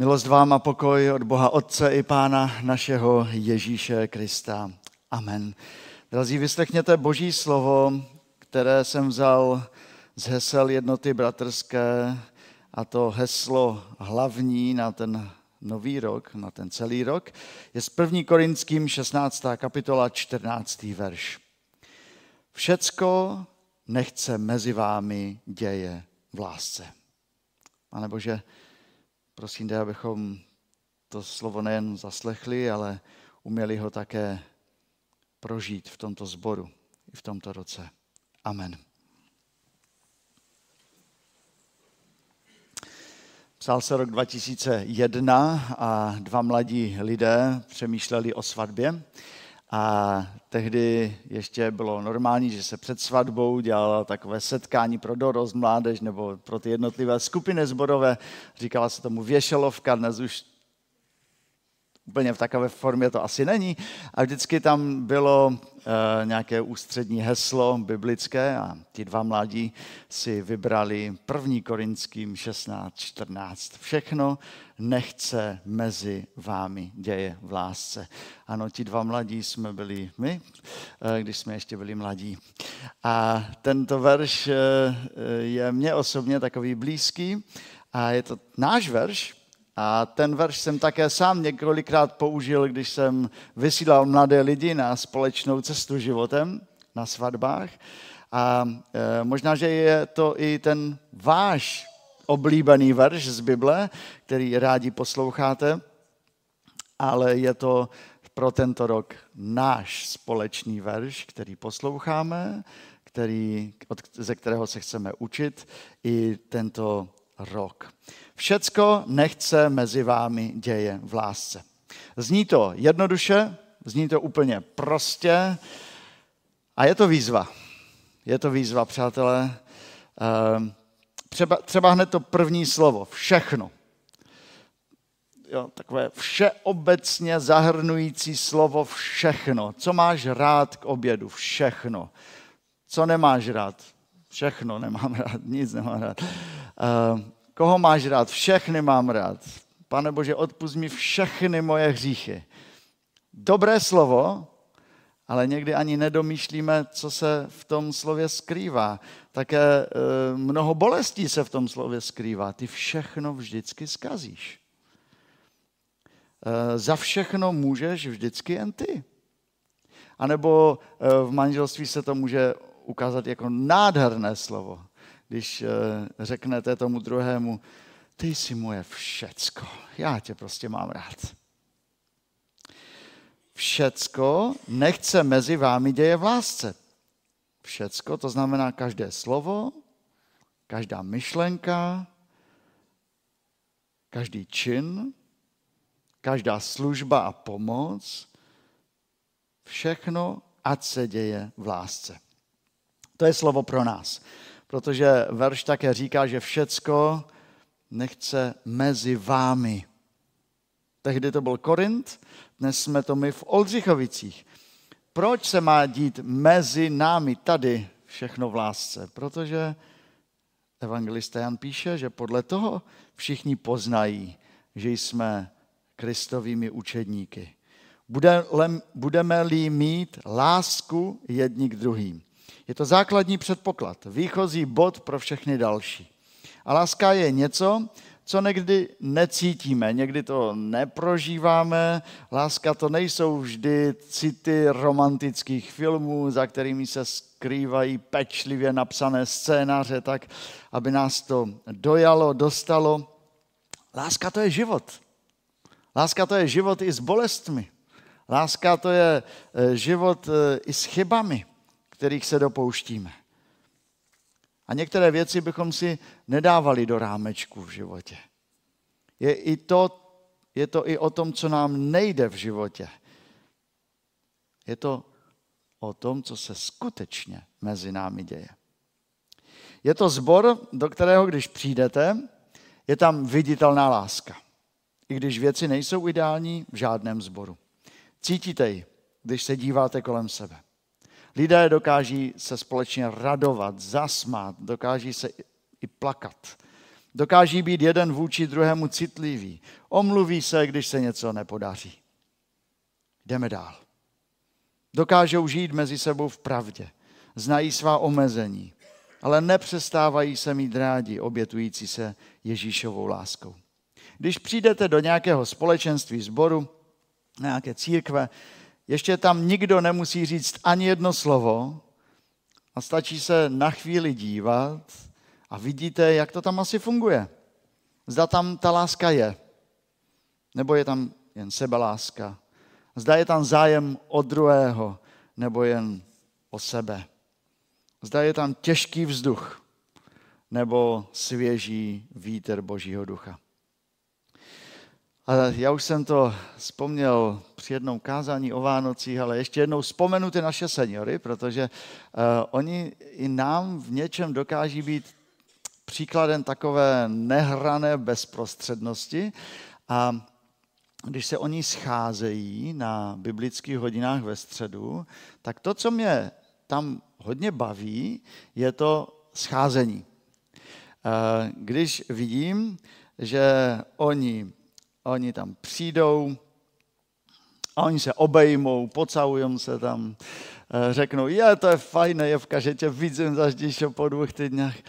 Milost vám a pokoj od Boha Otce i Pána našeho Ježíše Krista. Amen. Drazí, vyslechněte Boží slovo, které jsem vzal z hesel jednoty bratrské a to heslo hlavní na ten nový rok, na ten celý rok, je z 1. Korinským 16. kapitola 14. verš. Všecko nechce mezi vámi děje v lásce. Pane Bože, prosím tě, abychom to slovo nejen zaslechli, ale uměli ho také prožít v tomto zboru i v tomto roce. Amen. Psal se rok 2001 a dva mladí lidé přemýšleli o svatbě. A tehdy ještě bylo normální, že se před svatbou dělalo takové setkání pro dorost, mládež nebo pro ty jednotlivé skupiny zborové. Říkala se tomu věšelovka, dnes už úplně v takové formě to asi není. A vždycky tam bylo e, nějaké ústřední heslo biblické a ti dva mladí si vybrali 1. Korinským 16, 14. Všechno nechce mezi vámi děje v lásce. Ano, ti dva mladí jsme byli my, e, když jsme ještě byli mladí. A tento verš e, je mně osobně takový blízký a je to náš verš, a ten verš jsem také sám několikrát použil, když jsem vysílal mladé lidi na společnou cestu životem, na svatbách. A e, možná, že je to i ten váš oblíbený verš z Bible, který rádi posloucháte, ale je to pro tento rok náš společný verš, který posloucháme, který, od, ze kterého se chceme učit i tento rok. Všecko nechce mezi vámi děje v lásce. Zní to jednoduše, zní to úplně prostě a je to výzva. Je to výzva, přátelé. Ehm, třeba, třeba hned to první slovo, všechno. Jo, takové všeobecně zahrnující slovo všechno. Co máš rád k obědu? Všechno. Co nemáš rád? Všechno nemám rád, nic nemám rád. Ehm, Koho máš rád? Všechny mám rád. Pane Bože, odpust mi všechny moje hříchy. Dobré slovo, ale někdy ani nedomýšlíme, co se v tom slově skrývá. Také e, mnoho bolestí se v tom slově skrývá. Ty všechno vždycky skazíš. E, za všechno můžeš vždycky jen ty. A nebo v manželství se to může ukázat jako nádherné slovo když eh, řeknete tomu druhému, ty jsi moje všecko, já tě prostě mám rád. Všecko nechce mezi vámi děje v lásce. Všecko, to znamená každé slovo, každá myšlenka, každý čin, každá služba a pomoc, všechno, ať se děje v lásce. To je slovo pro nás protože verš také říká, že všecko nechce mezi vámi. Tehdy to byl Korint, dnes jsme to my v Oldřichovicích. Proč se má dít mezi námi tady všechno v lásce? Protože evangelista Jan píše, že podle toho všichni poznají, že jsme kristovými učedníky. Budeme-li mít lásku jedni k druhým. Je to základní předpoklad, výchozí bod pro všechny další. A láska je něco, co někdy necítíme, někdy to neprožíváme. Láska to nejsou vždy city romantických filmů, za kterými se skrývají pečlivě napsané scénáře, tak aby nás to dojalo, dostalo. Láska to je život. Láska to je život i s bolestmi. Láska to je eh, život eh, i s chybami kterých se dopouštíme. A některé věci bychom si nedávali do rámečku v životě. Je, i to, je to i o tom, co nám nejde v životě. Je to o tom, co se skutečně mezi námi děje. Je to zbor, do kterého, když přijdete, je tam viditelná láska. I když věci nejsou ideální v žádném zboru. Cítíte ji, když se díváte kolem sebe. Lidé dokáží se společně radovat, zasmát, dokáží se i plakat. Dokáží být jeden vůči druhému citlivý. Omluví se, když se něco nepodaří. Jdeme dál. Dokážou žít mezi sebou v pravdě. Znají svá omezení, ale nepřestávají se mít rádi, obětující se Ježíšovou láskou. Když přijdete do nějakého společenství sboru, nějaké církve, ještě tam nikdo nemusí říct ani jedno slovo a stačí se na chvíli dívat a vidíte, jak to tam asi funguje. Zda tam ta láska je, nebo je tam jen sebeláska. Zda je tam zájem o druhého, nebo jen o sebe. Zda je tam těžký vzduch, nebo svěží vítr Božího ducha. A já už jsem to vzpomněl při jednom kázání o Vánocích, ale ještě jednou vzpomenu ty naše seniory, protože uh, oni i nám v něčem dokáží být příkladem takové nehrané bezprostřednosti. A když se oni scházejí na biblických hodinách ve středu, tak to, co mě tam hodně baví, je to scházení. Eh, když vidím, že oni Oni tam přijdou a oni se obejmou, pocałují se tam, eh, řeknou, je, to je fajné, Jevka, že tě vidím zaždíš po dvou týdnech.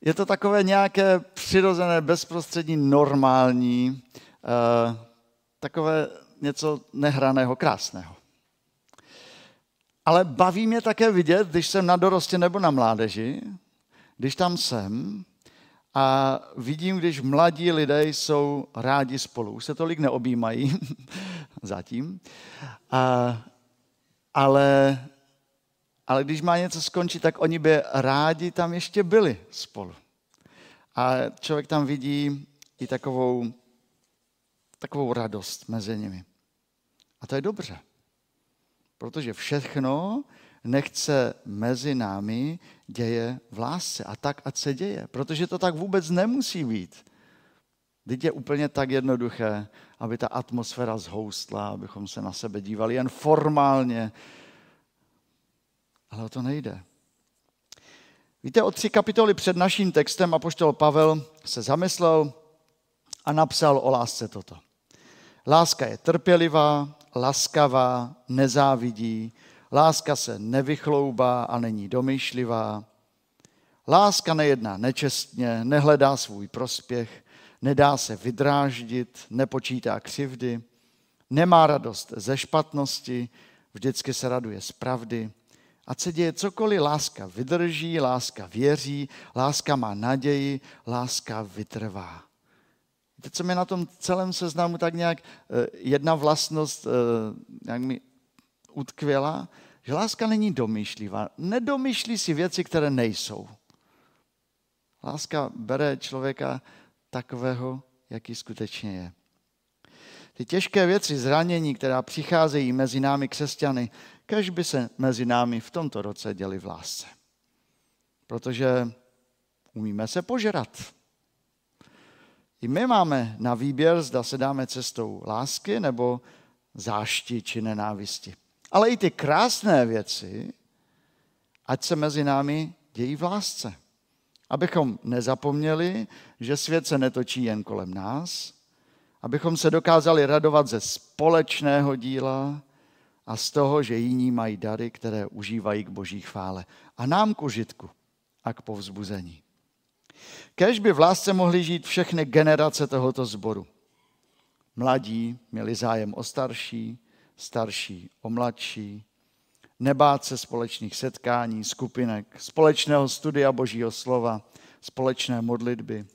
Je to takové nějaké přirozené, bezprostřední, normální, eh, takové něco nehraného, krásného. Ale baví mě také vidět, když jsem na dorostě nebo na mládeži, když tam jsem, a vidím, když mladí lidé jsou rádi spolu. Už se tolik neobjímají zatím, a, ale, ale když má něco skončit, tak oni by rádi tam ještě byli spolu. A člověk tam vidí i takovou, takovou radost mezi nimi. A to je dobře. Protože všechno nechce mezi námi děje v lásce. A tak, ať se děje. Protože to tak vůbec nemusí být. Teď je úplně tak jednoduché, aby ta atmosféra zhoustla, abychom se na sebe dívali jen formálně. Ale o to nejde. Víte, o tři kapitoly před naším textem apoštol Pavel se zamyslel a napsal o lásce toto. Láska je trpělivá, laskavá, nezávidí, Láska se nevychloubá a není domýšlivá. Láska nejedná nečestně, nehledá svůj prospěch, nedá se vydráždit, nepočítá křivdy, nemá radost ze špatnosti, vždycky se raduje z pravdy. A se děje cokoliv, láska vydrží, láska věří, láska má naději, láska vytrvá. Víte, co mi na tom celém seznamu tak nějak eh, jedna vlastnost eh, jak mi utkvěla, že láska není domýšlivá. Nedomýšlí si věci, které nejsou. Láska bere člověka takového, jaký skutečně je. Ty těžké věci, zranění, která přicházejí mezi námi křesťany, kež by se mezi námi v tomto roce děli v lásce. Protože umíme se požerat. I my máme na výběr, zda se dáme cestou lásky nebo zášti či nenávisti. Ale i ty krásné věci, ať se mezi námi dějí v lásce. Abychom nezapomněli, že svět se netočí jen kolem nás, abychom se dokázali radovat ze společného díla a z toho, že jiní mají dary, které užívají k boží chvále. A nám k užitku a k povzbuzení. Kež by v lásce mohly žít všechny generace tohoto sboru. Mladí měli zájem o starší, starší o mladší, nebát se společných setkání, skupinek, společného studia Božího slova, společné modlitby.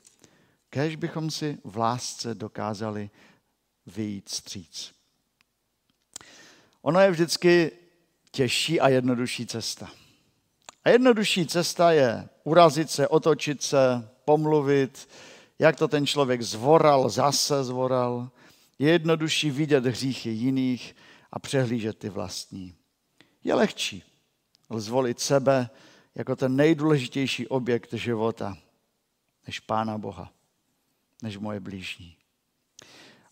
Kéž bychom si v lásce dokázali vyjít stříc. Ono je vždycky těžší a jednodušší cesta. A jednodušší cesta je urazit se, otočit se, pomluvit, jak to ten člověk zvoral, zase zvoral. Je jednodušší vidět hříchy jiných, a přehlížet ty vlastní. Je lehčí zvolit sebe jako ten nejdůležitější objekt života, než Pána Boha, než moje blížní.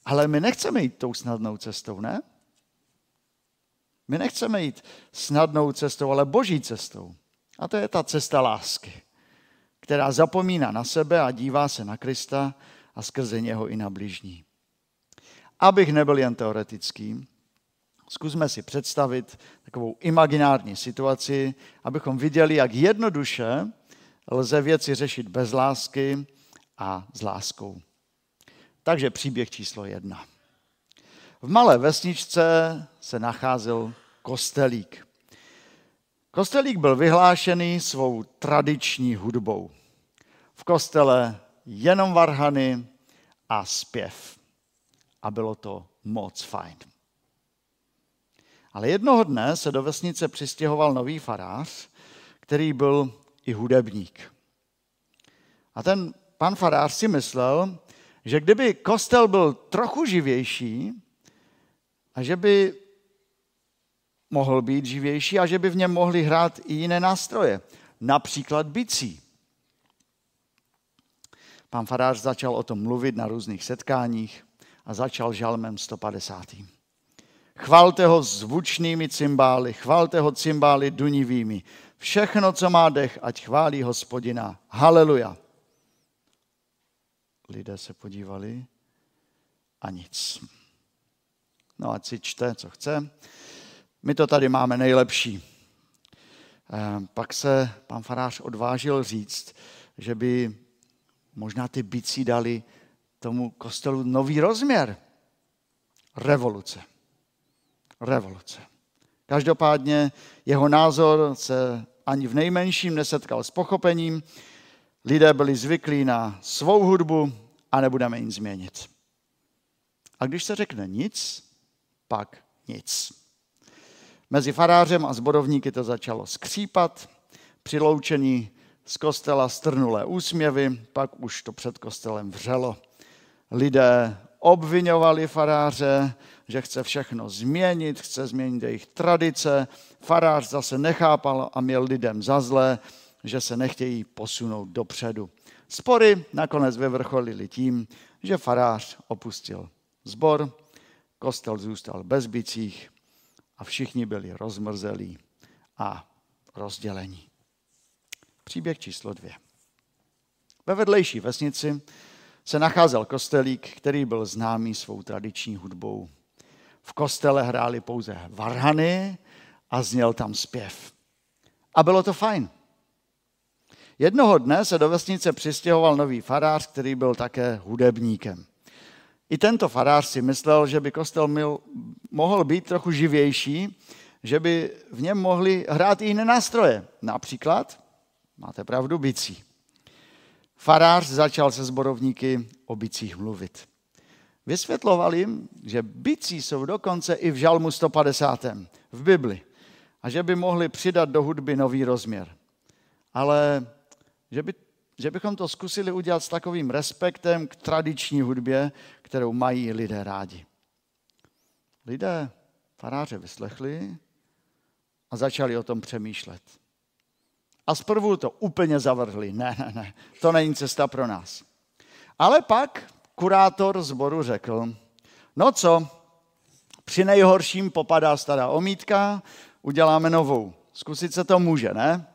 Ale my nechceme jít tou snadnou cestou, ne? My nechceme jít snadnou cestou, ale boží cestou. A to je ta cesta lásky, která zapomíná na sebe a dívá se na Krista a skrze něho i na bližní. Abych nebyl jen teoretický, zkusme si představit takovou imaginární situaci, abychom viděli, jak jednoduše lze věci řešit bez lásky a s láskou. Takže příběh číslo jedna. V malé vesničce se nacházel kostelík. Kostelík byl vyhlášený svou tradiční hudbou. V kostele jenom varhany a zpěv. A bylo to moc fajn. Ale jednoho dne se do vesnice přistěhoval nový farář, který byl i hudebník. A ten pan farář si myslel, že kdyby kostel byl trochu živější a že by mohl být živější a že by v něm mohli hrát i jiné nástroje, například bicí. Pan farář začal o tom mluvit na různých setkáních a začal žalmem 150. Chvalte ho zvučnými cymbály, chvalte ho cymbály dunivými. Všechno, co má dech, ať chválí hospodina. Haleluja. Lidé se podívali a nic. No ať si čte, co chce. My to tady máme nejlepší. Eh, pak se pan farář odvážil říct, že by možná ty bicí dali tomu kostelu nový rozměr. Revoluce. Revoluce. Každopádně jeho názor se ani v nejmenším nesetkal s pochopením. Lidé byli zvyklí na svou hudbu a nebudeme nic změnit. A když se řekne nic, pak nic. Mezi farářem a zborovníky to začalo skřípat, přiloučení z kostela strnulé úsměvy, pak už to před kostelem vřelo. Lidé obvinovali faráře, že chce všechno změnit, chce změnit jejich tradice. Farář zase nechápal a měl lidem za zlé, že se nechtějí posunout dopředu. Spory nakonec vyvrcholily tím, že farář opustil zbor, kostel zůstal bez bicích a všichni byli rozmrzelí a rozdělení. Příběh číslo dvě. Ve vedlejší vesnici se nacházel kostelík, který byl známý svou tradiční hudbou. V kostele hráli pouze varhany a zněl tam zpěv. A bylo to fajn. Jednoho dne se do vesnice přistěhoval nový farář, který byl také hudebníkem. I tento farář si myslel, že by kostel mil, mohl být trochu živější, že by v něm mohli hrát i jiné nástroje. Například, máte pravdu, bicí. Farář začal se zborovníky o bicích mluvit. Vysvětloval jim, že bicí jsou dokonce i v žalmu 150. v Bibli a že by mohli přidat do hudby nový rozměr. Ale že, by, že bychom to zkusili udělat s takovým respektem k tradiční hudbě, kterou mají lidé rádi. Lidé faráře vyslechli a začali o tom přemýšlet. A zprvu to úplně zavrhli. Ne, ne, ne, to není cesta pro nás. Ale pak kurátor zboru řekl, no co, při nejhorším popadá stará omítka, uděláme novou. Zkusit se to může, ne?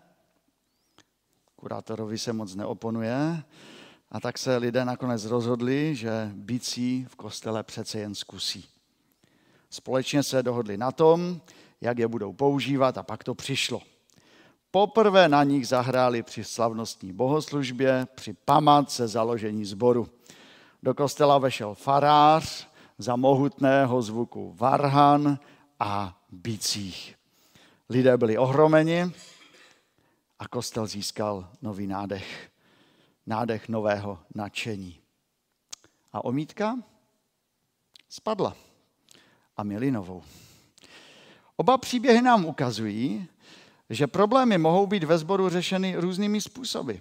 Kurátorovi se moc neoponuje a tak se lidé nakonec rozhodli, že bicí v kostele přece jen zkusí. Společně se dohodli na tom, jak je budou používat a pak to přišlo. Poprvé na nich zahráli při slavnostní bohoslužbě, při památce založení sboru. Do kostela vešel farář za mohutného zvuku varhan a bicích. Lidé byli ohromeni a kostel získal nový nádech. Nádech nového nadšení. A omítka spadla a měli novou. Oba příběhy nám ukazují, že problémy mohou být ve sboru řešeny různými způsoby.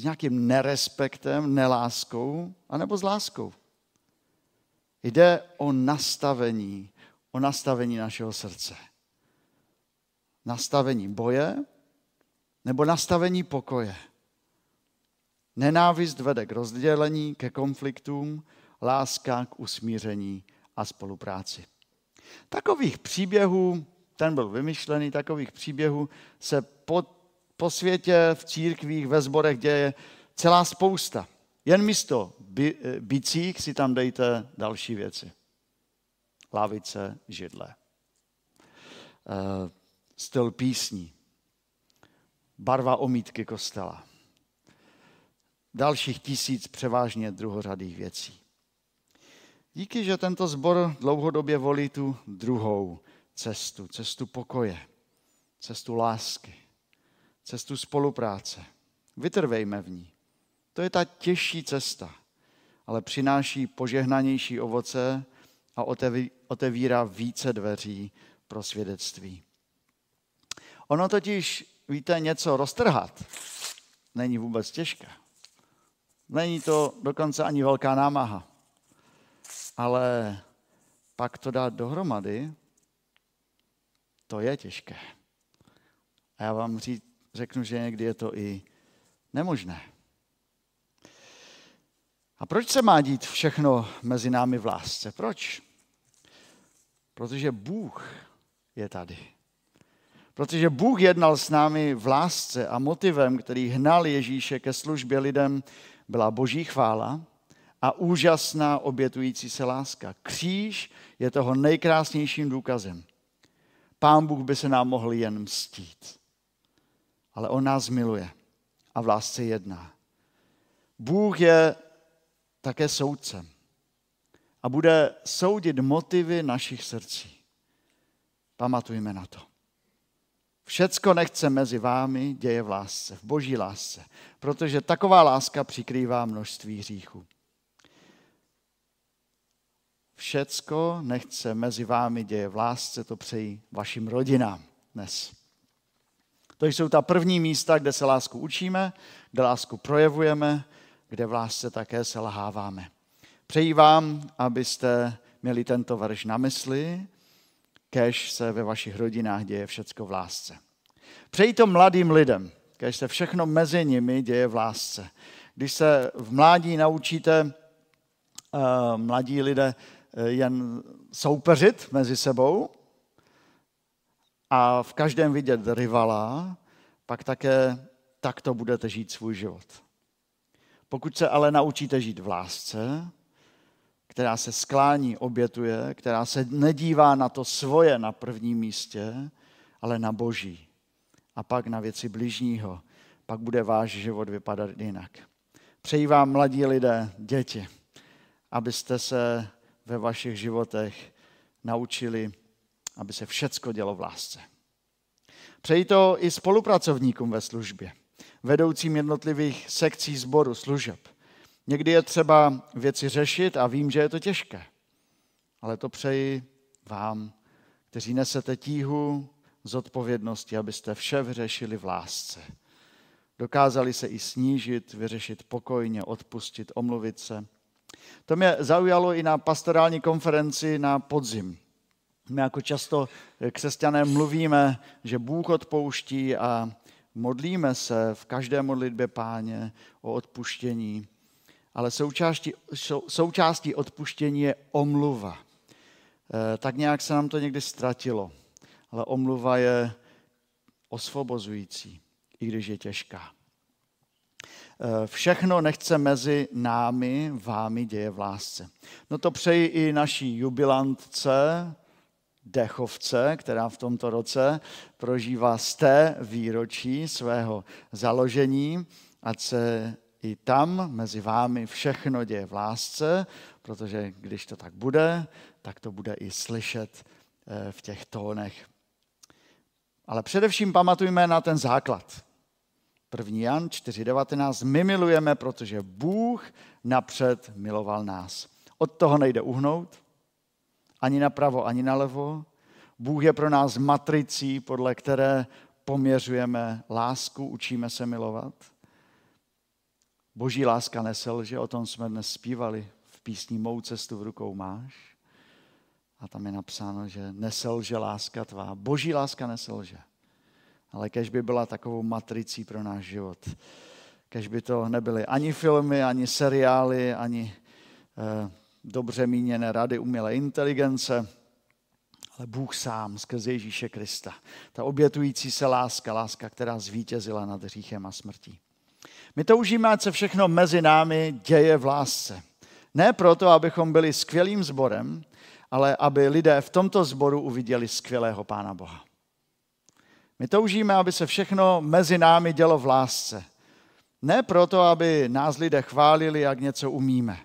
S nějakým nerespektem, neláskou, anebo s láskou. Jde o nastavení, o nastavení našeho srdce. Nastavení boje nebo nastavení pokoje. Nenávist vede k rozdělení, ke konfliktům, láska k usmíření a spolupráci. Takových příběhů ten byl vymyšlený, takových příběhů se pod, po světě, v církvích, ve sborech děje celá spousta. Jen místo by, bicích si tam dejte další věci. Lavice, židle. Eh, styl písní. Barva omítky kostela. Dalších tisíc převážně druhořadých věcí. Díky, že tento sbor dlouhodobě volí tu druhou cestu, cestu pokoje, cestu lásky, cestu spolupráce. Vytrvejme v ní. To je ta těžší cesta, ale přináší požehnanější ovoce a otevírá více dveří pro svědectví. Ono totiž, víte, něco roztrhat není vůbec těžké. Není to dokonce ani velká námaha. Ale pak to dát dohromady, to je těžké. A já vám říct, řeknu, že někdy je to i nemožné. A proč se má dít všechno mezi námi v lásce? Proč? Protože Bůh je tady. Protože Bůh jednal s námi v lásce a motivem, který hnal Ježíše ke službě lidem, byla boží chvála a úžasná obětující se láska. Kříž je toho nejkrásnějším důkazem. Pán Bůh by se nám mohl jen mstít. Ale on nás miluje a v lásce jedná. Bůh je také soudcem a bude soudit motivy našich srdcí. Pamatujme na to. Všecko nechce mezi vámi děje v lásce, v boží lásce, protože taková láska přikrývá množství hříchů. Všecko nechce mezi vámi děje v lásce, to přeji vašim rodinám dnes. To jsou ta první místa, kde se lásku učíme, kde lásku projevujeme, kde v lásce také selháváme. Přeji vám, abyste měli tento verš na mysli, kež se ve vašich rodinách děje všecko v lásce. Přeji to mladým lidem, kež se všechno mezi nimi děje v lásce. Když se v mládí naučíte, uh, mladí lidé, uh, jen soupeřit mezi sebou a v každém vidět rivala, pak také takto budete žít svůj život. Pokud se ale naučíte žít v lásce, která se sklání, obětuje, která se nedívá na to svoje na prvním místě, ale na boží. A pak na věci bližního. Pak bude váš život vypadat jinak. Přeji vám, mladí lidé, děti, abyste se ve vašich životech naučili, aby se všecko dělo v lásce. Přeji to i spolupracovníkům ve službě, vedoucím jednotlivých sekcí sboru služeb – Někdy je třeba věci řešit a vím, že je to těžké. Ale to přeji vám, kteří nesete tíhu z odpovědnosti, abyste vše vyřešili v lásce. Dokázali se i snížit, vyřešit pokojně, odpustit, omluvit se. To mě zaujalo i na pastorální konferenci na podzim. My jako často křesťané mluvíme, že Bůh odpouští a modlíme se v každé modlitbě páně o odpuštění ale součástí, součástí odpuštění je omluva. Eh, tak nějak se nám to někdy ztratilo, ale omluva je osvobozující, i když je těžká. Eh, všechno nechce mezi námi, vámi děje v lásce. No to přeji i naší jubilantce, dechovce, která v tomto roce prožívá z té výročí svého založení, ať se i tam mezi vámi všechno děje v lásce, protože když to tak bude, tak to bude i slyšet eh, v těch tónech. Ale především pamatujme na ten základ. 1. Jan 4.19. My milujeme, protože Bůh napřed miloval nás. Od toho nejde uhnout, ani napravo, ani nalevo. Bůh je pro nás matricí, podle které poměřujeme lásku, učíme se milovat. Boží láska neselže, o tom jsme dnes zpívali v písni Mou cestu v rukou máš. A tam je napsáno, že neselže láska tvá. Boží láska neselže. Ale kež by byla takovou matricí pro náš život. Kež by to nebyly ani filmy, ani seriály, ani eh, dobře míněné rady umělé inteligence, ale Bůh sám skrze Ježíše Krista. Ta obětující se láska, láska, která zvítězila nad hříchem a smrtí. My toužíme, ať se všechno mezi námi děje v lásce. Ne proto, abychom byli skvělým sborem, ale aby lidé v tomto sboru uviděli skvělého Pána Boha. My toužíme, aby se všechno mezi námi dělo v lásce. Ne proto, aby nás lidé chválili, jak něco umíme,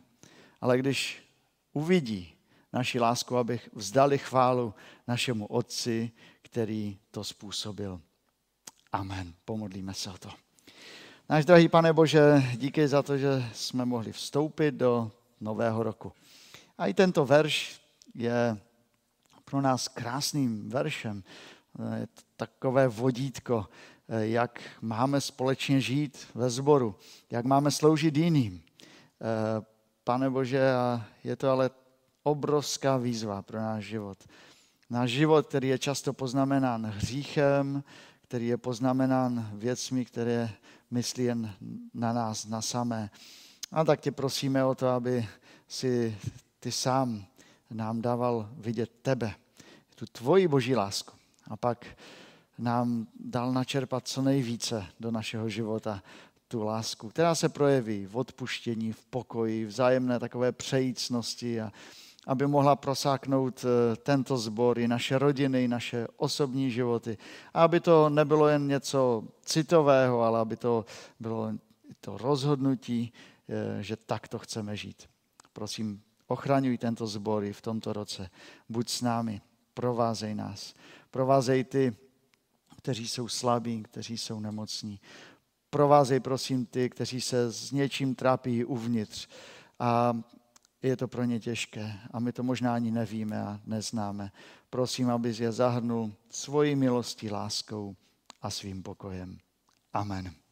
ale když uvidí naši lásku, aby vzdali chválu našemu Otci, který to způsobil. Amen. Pomodlíme se o to. Náš drahý pane Bože, díky za to, že jsme mohli vstoupit do nového roku. A i tento verš je pro nás krásným veršem. Je to takové vodítko, jak máme společně žít ve sboru, jak máme sloužit jiným. Pane Bože, je to ale obrovská výzva pro náš život. Náš život, který je často poznamenán hříchem, který je poznamenán věcmi, které myslí jen na nás, na samé. A tak tě prosíme o to, aby si ty sám nám dával vidět tebe, tu tvoji boží lásku. A pak nám dal načerpat co nejvíce do našeho života tu lásku, která se projeví v odpuštění, v pokoji, vzájemné takové přejícnosti a aby mohla prosáknout eh, tento sbor i naše rodiny, i naše osobní životy. A aby to nebylo jen něco citového, ale aby to bylo to rozhodnutí, eh, že takto chceme žít. Prosím, ochraňuj tento sbor i v tomto roce. Buď s námi, provázej nás. Provázej ty, kteří jsou slabí, kteří jsou nemocní. Provázej, prosím, ty, kteří se s něčím trápí uvnitř. A je to pro ně těžké a my to možná ani nevíme a neznáme. Prosím, abys je zahrnul svojí milostí, láskou a svým pokojem. Amen.